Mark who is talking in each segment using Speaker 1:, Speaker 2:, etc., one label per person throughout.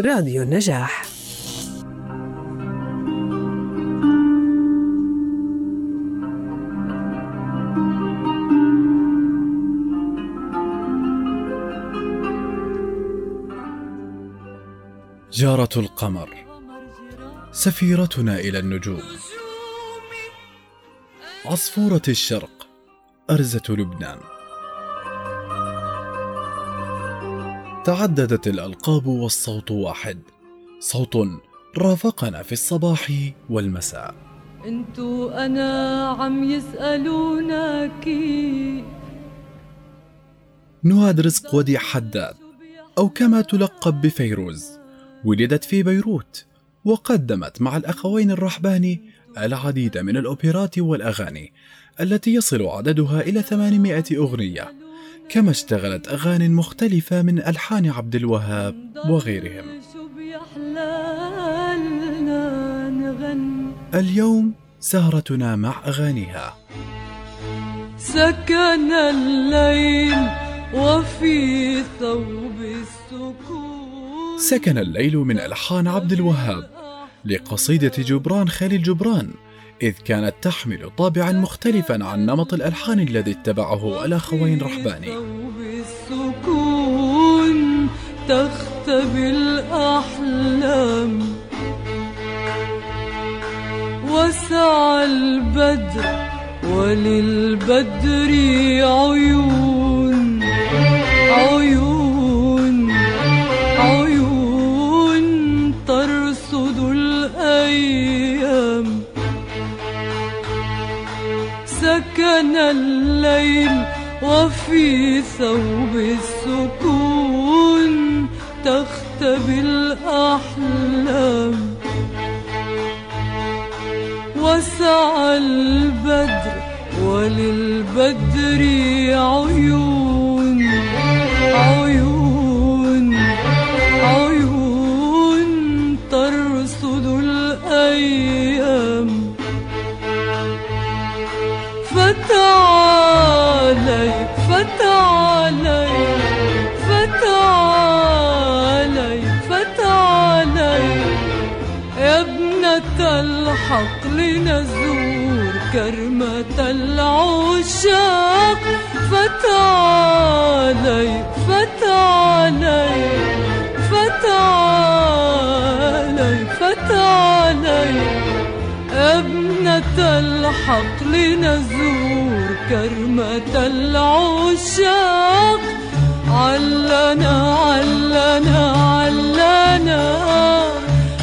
Speaker 1: راديو النجاح.
Speaker 2: جارة القمر. سفيرتنا إلى النجوم. عصفورة الشرق أرزة لبنان. تعددت الألقاب والصوت واحد. صوت رافقنا في الصباح والمساء.
Speaker 3: انتو أنا عم يسألونك
Speaker 2: نهاد رزق وديع حداد أو كما تلقب بفيروز. ولدت في بيروت وقدمت مع الأخوين الرحباني العديد من الأوبرات والأغاني التي يصل عددها إلى 800 أغنية. كما اشتغلت أغاني مختلفة من ألحان عبد الوهاب وغيرهم. اليوم سهرتنا مع أغانيها.
Speaker 3: سكن الليل وفي ثوب السكون.
Speaker 2: سكن الليل من ألحان عبد الوهاب لقصيدة جبران خليل جبران. إذ كانت تحمل طابعا مختلفا عن نمط الألحان الذي اتبعه الأخوين رحباني.
Speaker 3: ثوب السكون تختبي الأحلام. وسع البدر وللبدر عيون. عيون الليل وفي ثوب السكون تختبي الأحلام. وسع البدر وللبدر عيون كرمة العشاق فتعالي فتعالي فتعالي فتعالي. أبنة الحق لنزور كرمة العشاق. علنا علنا علنا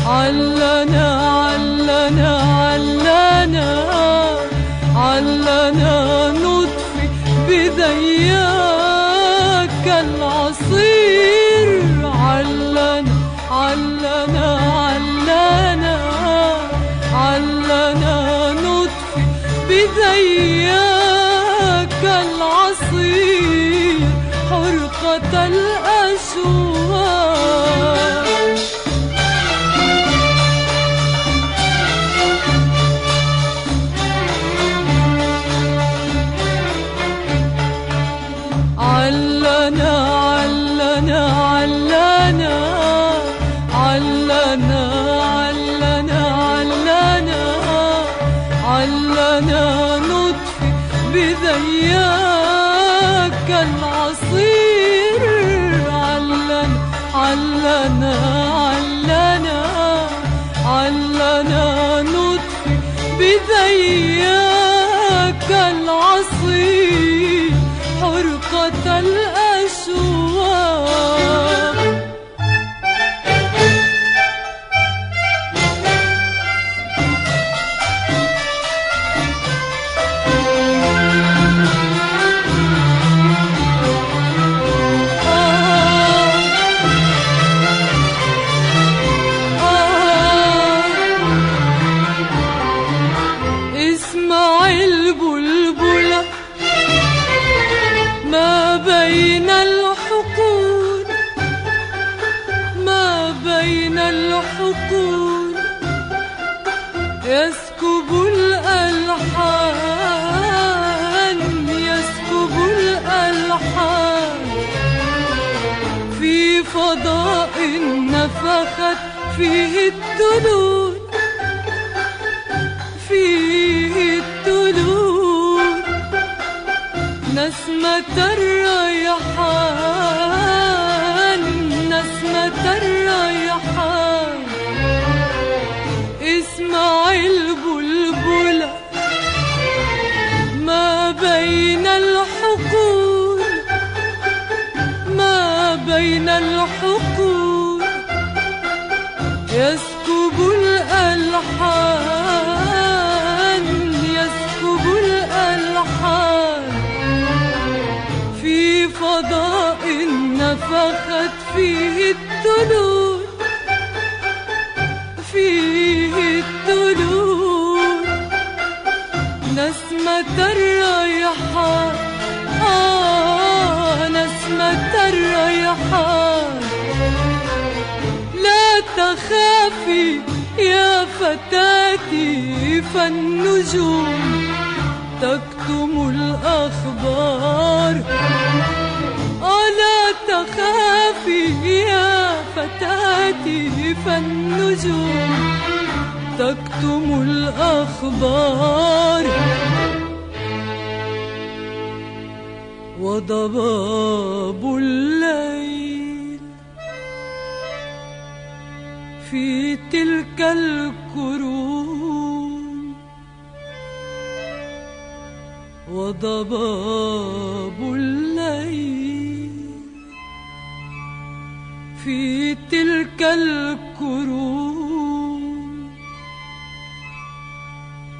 Speaker 3: علنا علنا علنا. علنا الطلول فيه الطلول نسمة الريحان آه نسمة الريحان لا تخافي يا فتاتي فالنجوم تكتم الأخبار. ألا تخافي يا فتاتي فالنجوم تكتم الأخبار. وضباب الليل في تلك الكروم وضباب الليل في تلك الكروم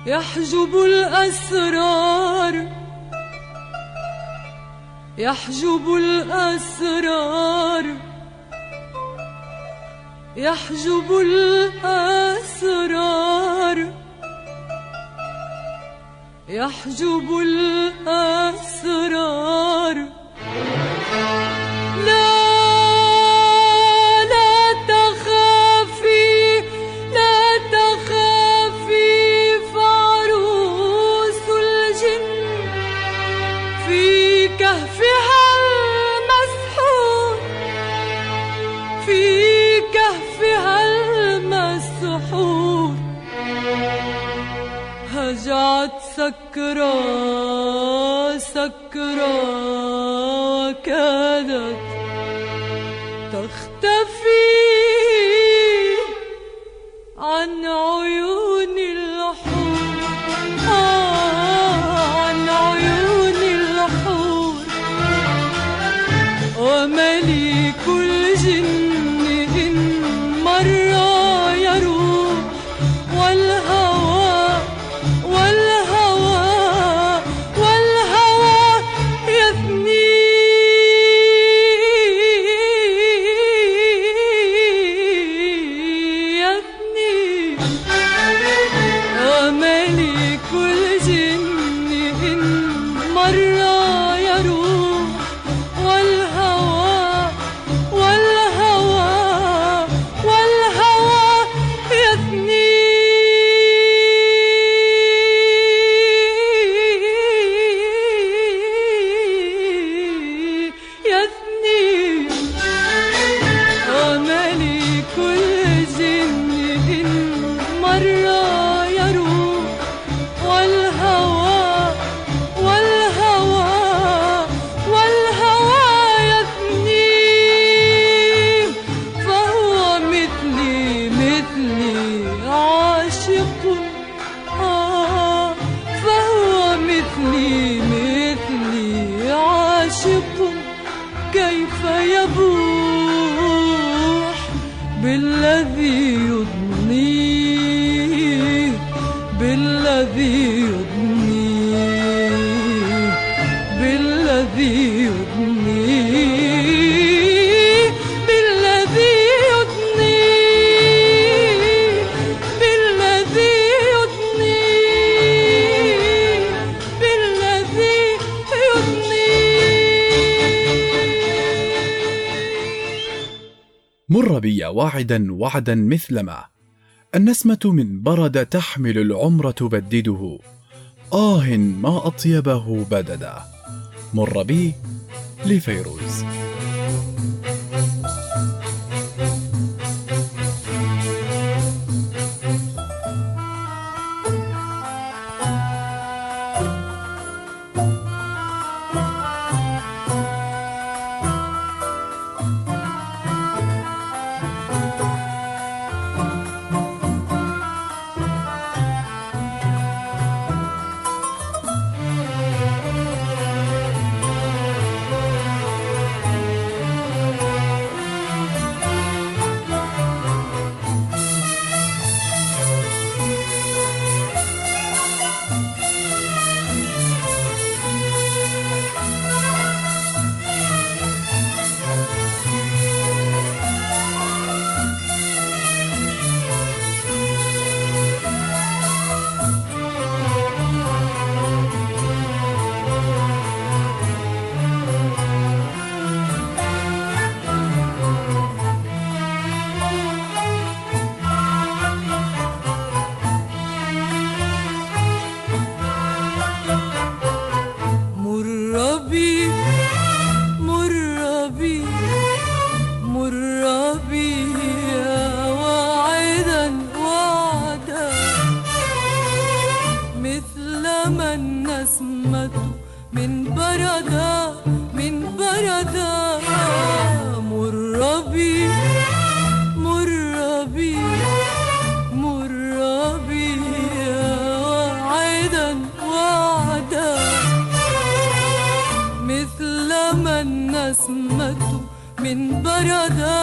Speaker 3: يحجب الأسرار يحجب الأسرار يحجب الأسرار يحجب الأسرار. لا
Speaker 2: واعدا وعدا مثلما. النسمة من برد تحمل العمر تبدده. آه ما أطيبه بددا. مر بي لفيروز.
Speaker 3: این برادر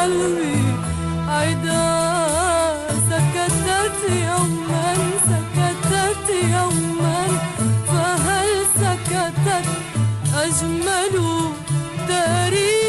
Speaker 3: قلبي عدا سكتت يوما سكتت يوما فهل سكتت أجمل داري؟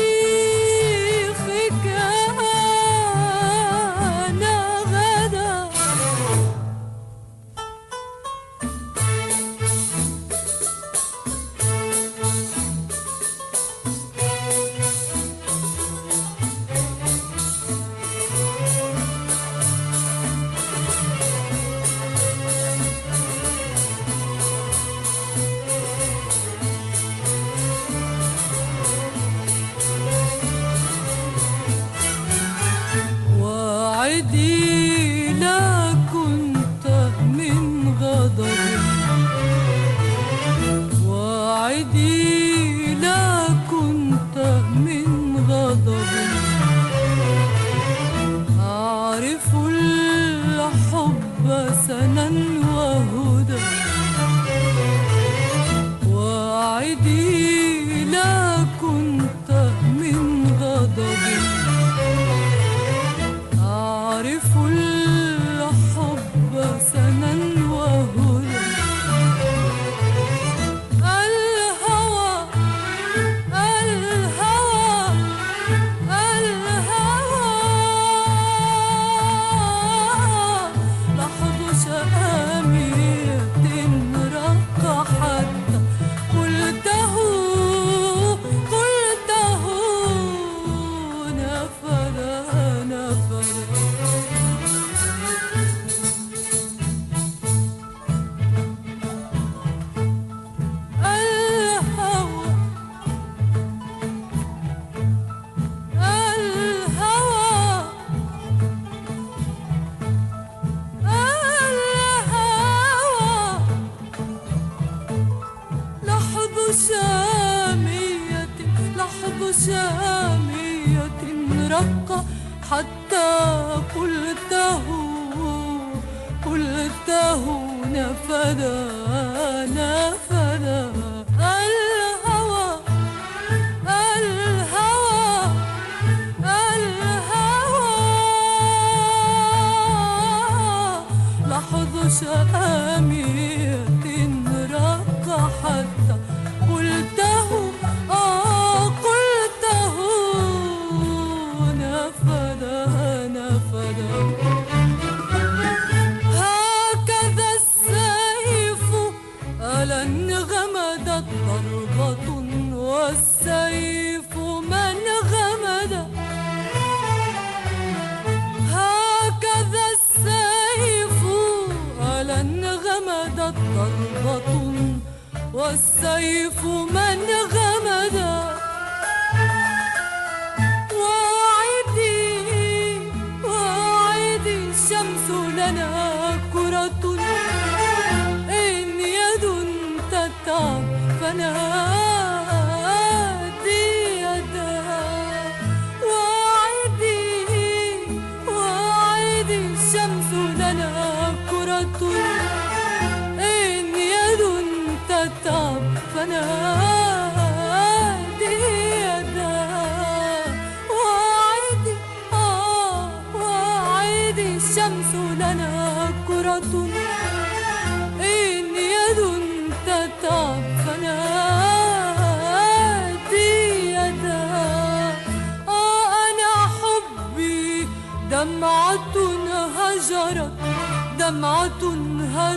Speaker 3: you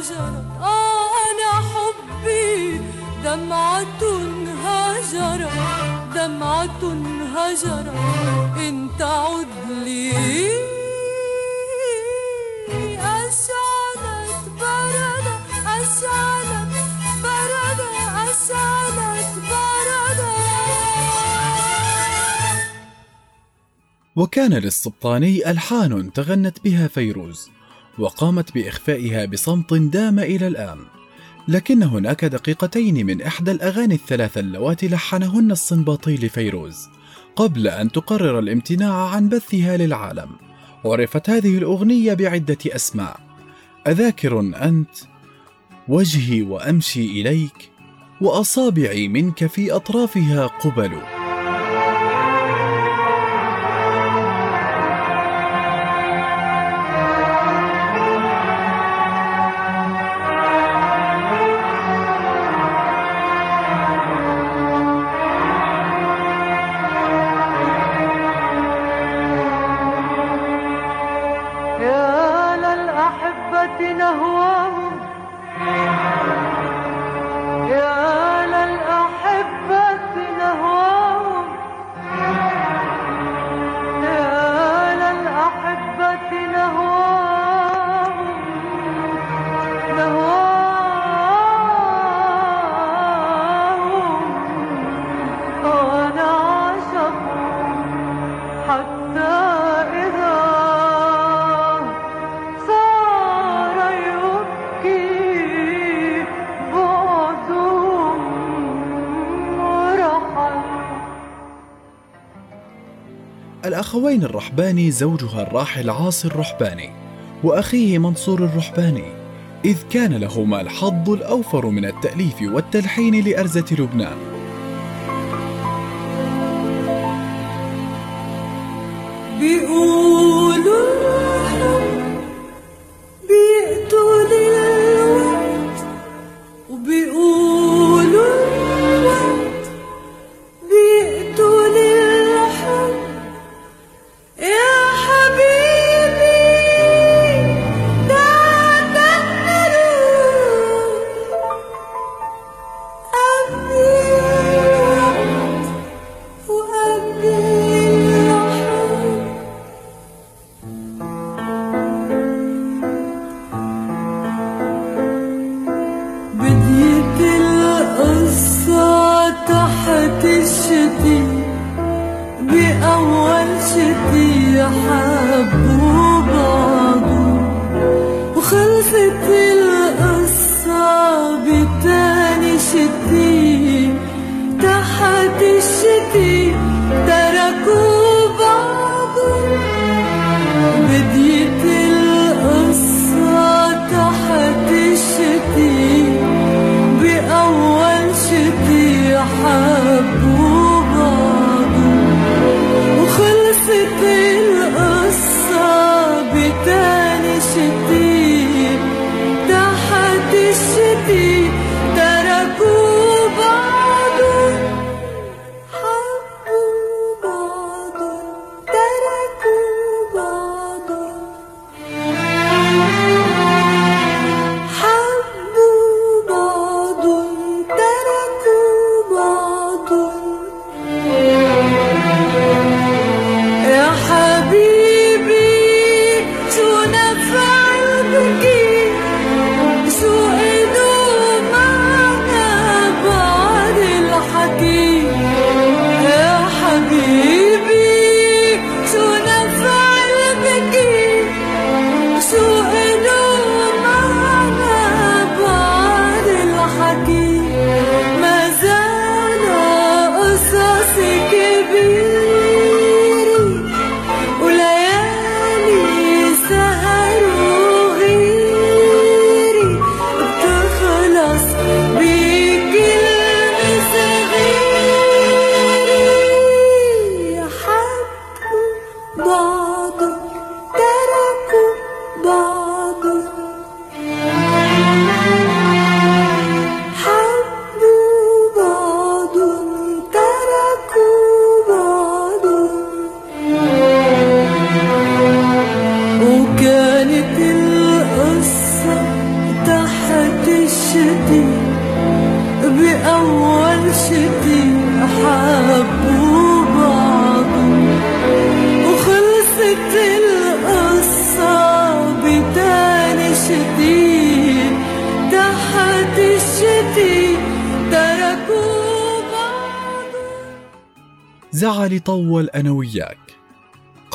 Speaker 3: هجرت. آه أنا حبي دمعة هجرت. دمعة هجرت. إن تعد لي أشعلت بردة أشعلت بردة أشعلت بردة
Speaker 2: وكان للسبطاني ألحان تغنت بها فيروز. وقامت بإخفائها بصمت دام إلى الآن. لكن هناك دقيقتين من إحدى الأغاني الثلاث اللواتي لحنهن الصنباطي لفيروز قبل أن تقرر الامتناع عن بثها للعالم. عرفت هذه الأغنية بعدة أسماء. أذاكر أنت وجهي وأمشي إليك وأصابعي منك في أطرافها قبل الأخوين الرحباني زوجها الراحل عاصي الرحباني وأخيه منصور الرحباني إذ كان لهما الحظ الأوفر من التأليف والتلحين لأرزة لبنان.
Speaker 3: الشتي تركوا بعضو بدي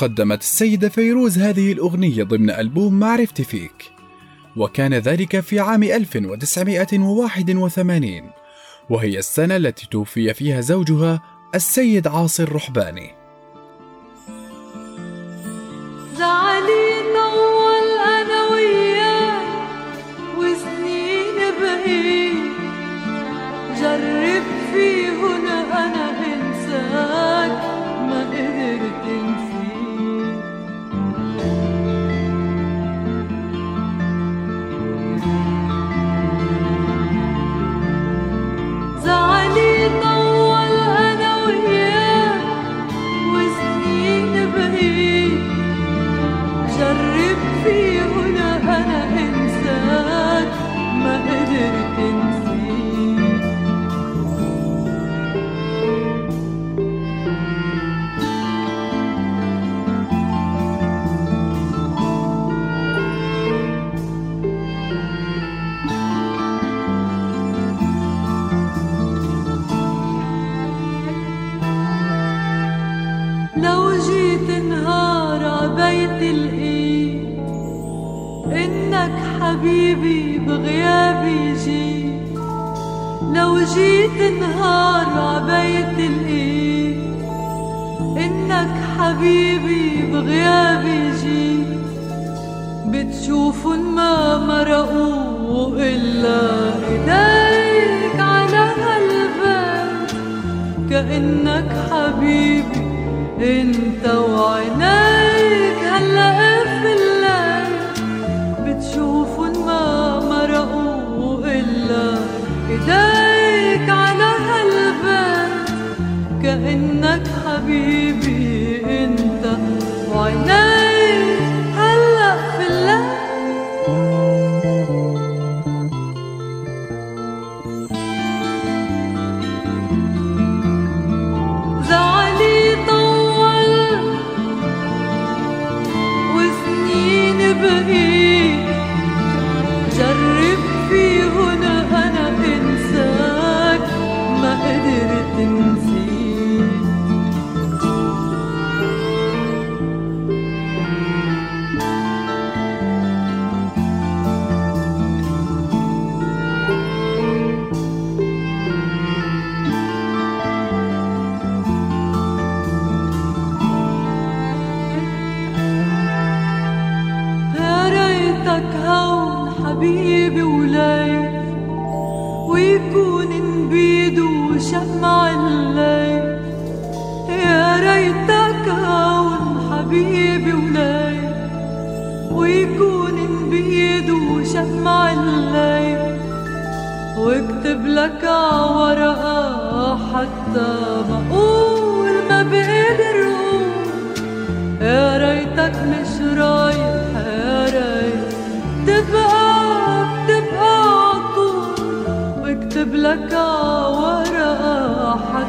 Speaker 2: قدمت السيدة فيروز هذه الأغنية ضمن ألبوم معرفتي فيك. وكان ذلك في عام 1981 وهي السنة التي توفي فيها زوجها السيد عاصي الرحباني
Speaker 3: زعلي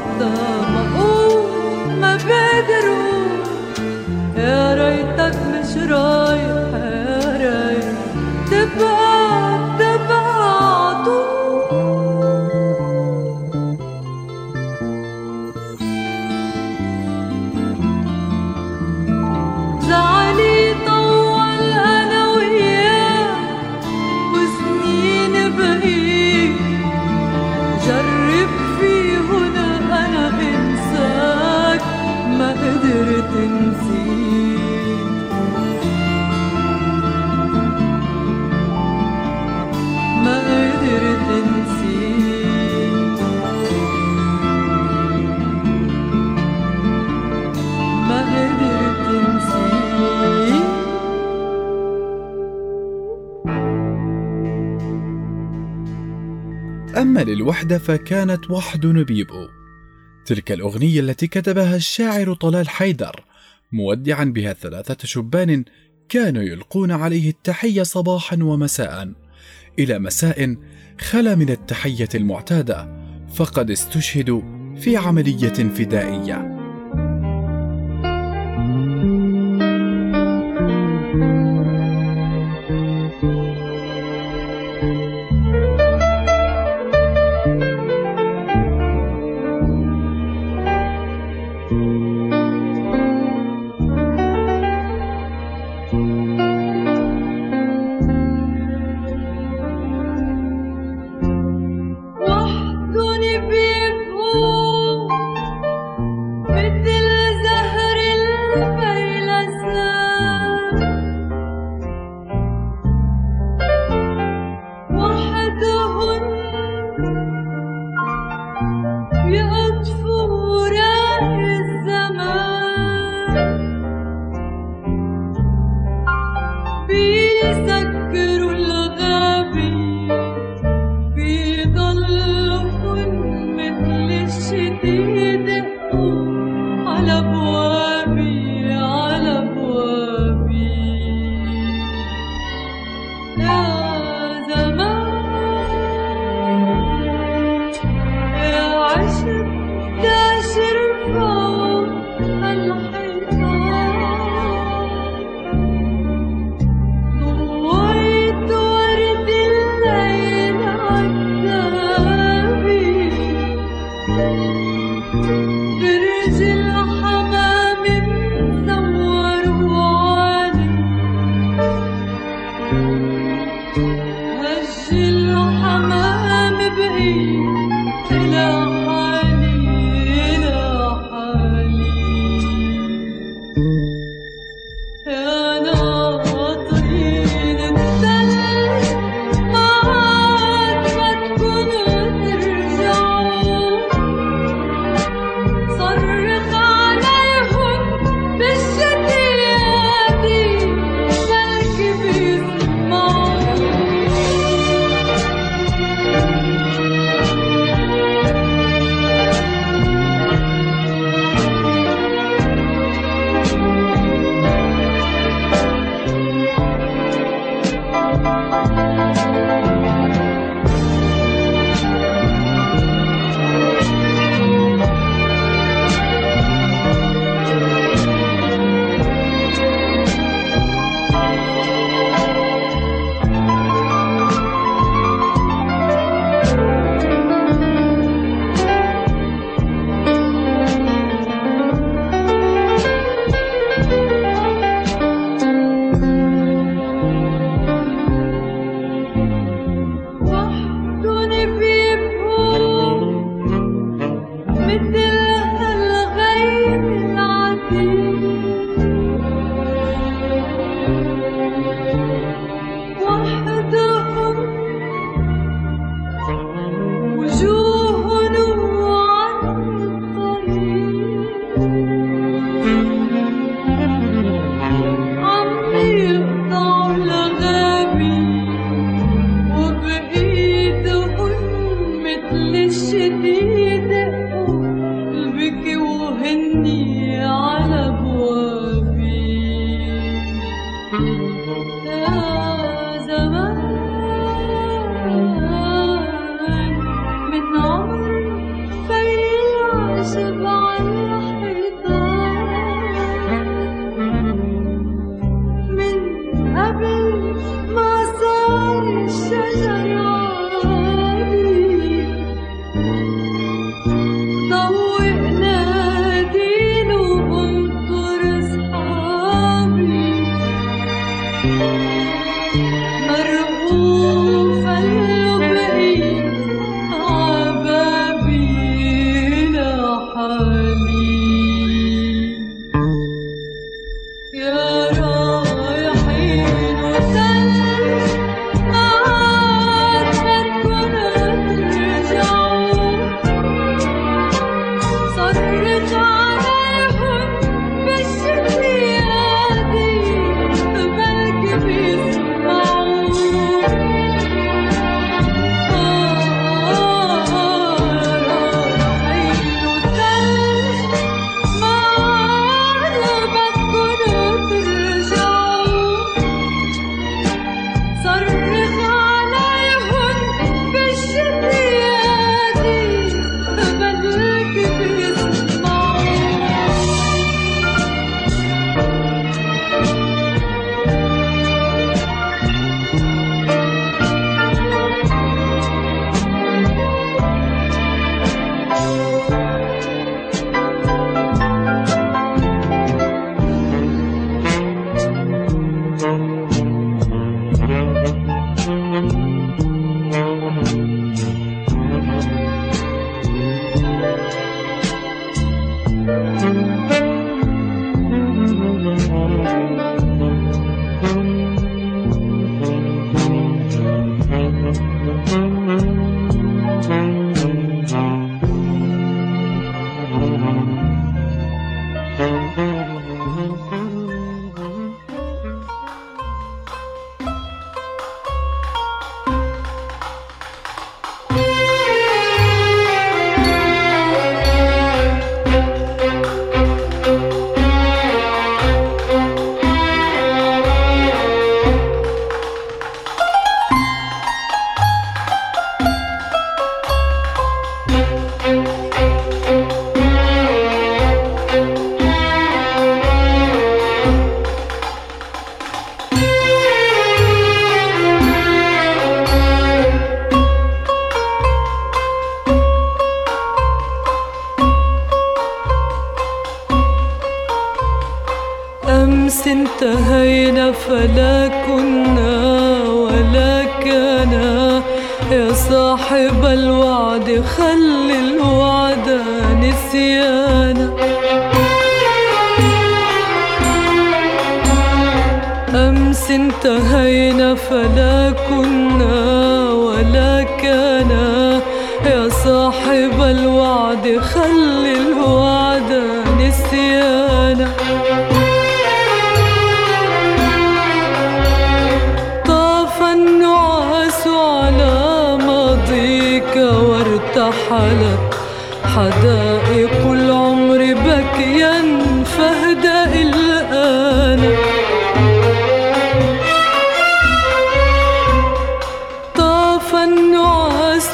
Speaker 2: the الوحيدة فكانت وحد نبيبو تلك الأغنية التي كتبها الشاعر طلال حيدر مودعا بها ثلاثة شبان
Speaker 3: كانوا يلقون عليه التحية صباحا ومساء. إلى مساء خلا من التحية المعتادة فقد استشهدوا في عملية فدائية.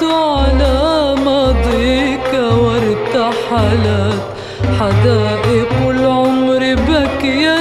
Speaker 4: على
Speaker 3: ماضيك وارتحلت. حدائق العمر بكيت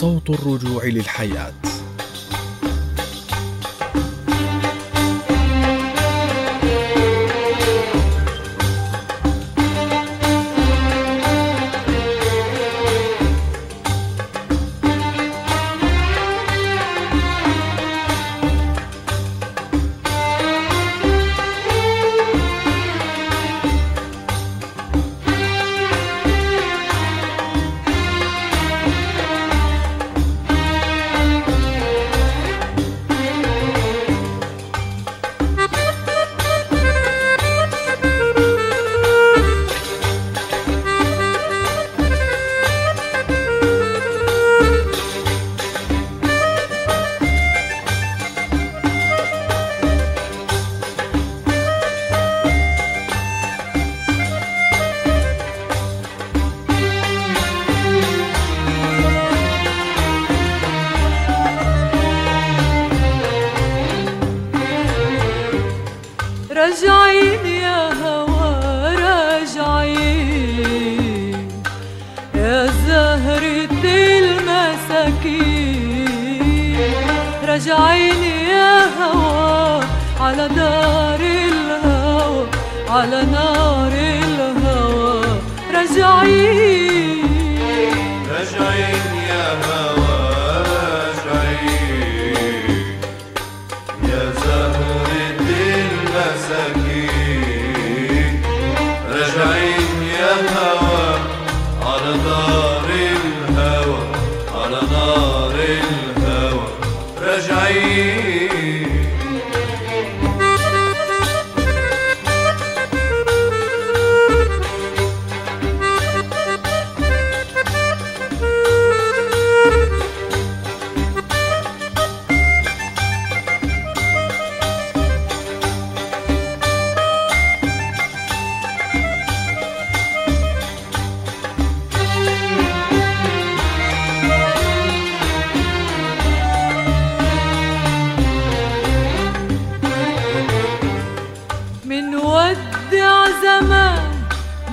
Speaker 2: صوت الرجوع
Speaker 3: للحياة. على نار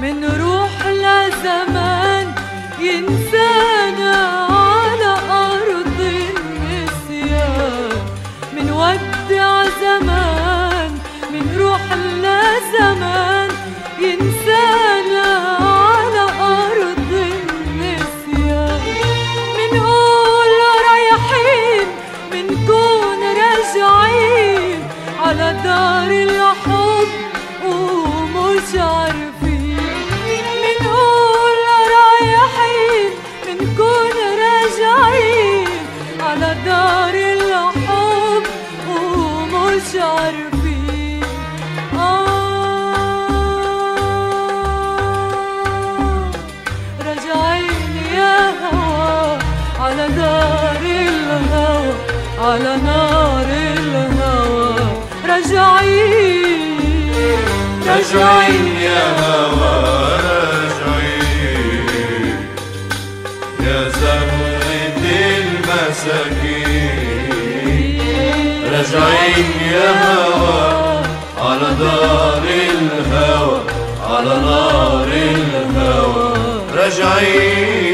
Speaker 3: من روح لزمان ينسانا راجعين يا هوا على دار الهوى على نار الهوى راجعين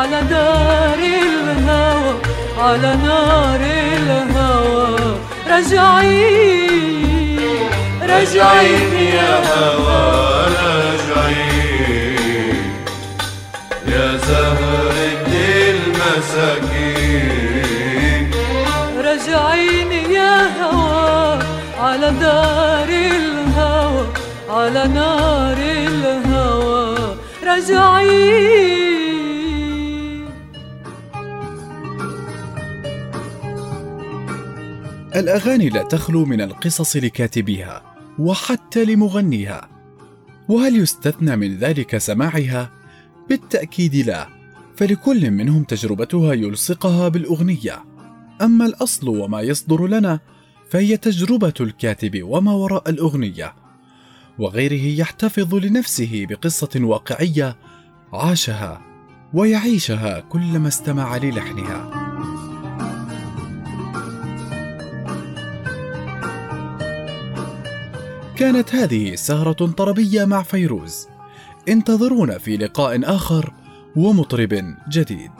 Speaker 3: على دار الهوى على نار الهوى. راجعين
Speaker 1: راجعين يا هوا راجعين يا زهرة المساكين
Speaker 3: راجعين يا هوا على دار الهوى على نار الهوى. راجعين
Speaker 2: الأغاني لا تخلو من القصص لكاتبيها وحتى لمغنيها. وهل يستثنى من ذلك سماعها؟ بالتأكيد لا فلكل منهم تجربتها يلصقها بالأغنية. أما الأصل وما يصدر لنا فهي تجربة الكاتب وما وراء الأغنية. وغيره يحتفظ لنفسه بقصة واقعية عاشها ويعيشها كلما استمع للحنها. كانت هذه سهرة طربية مع فيروز. انتظرونا في لقاء آخر ومطرب جديد.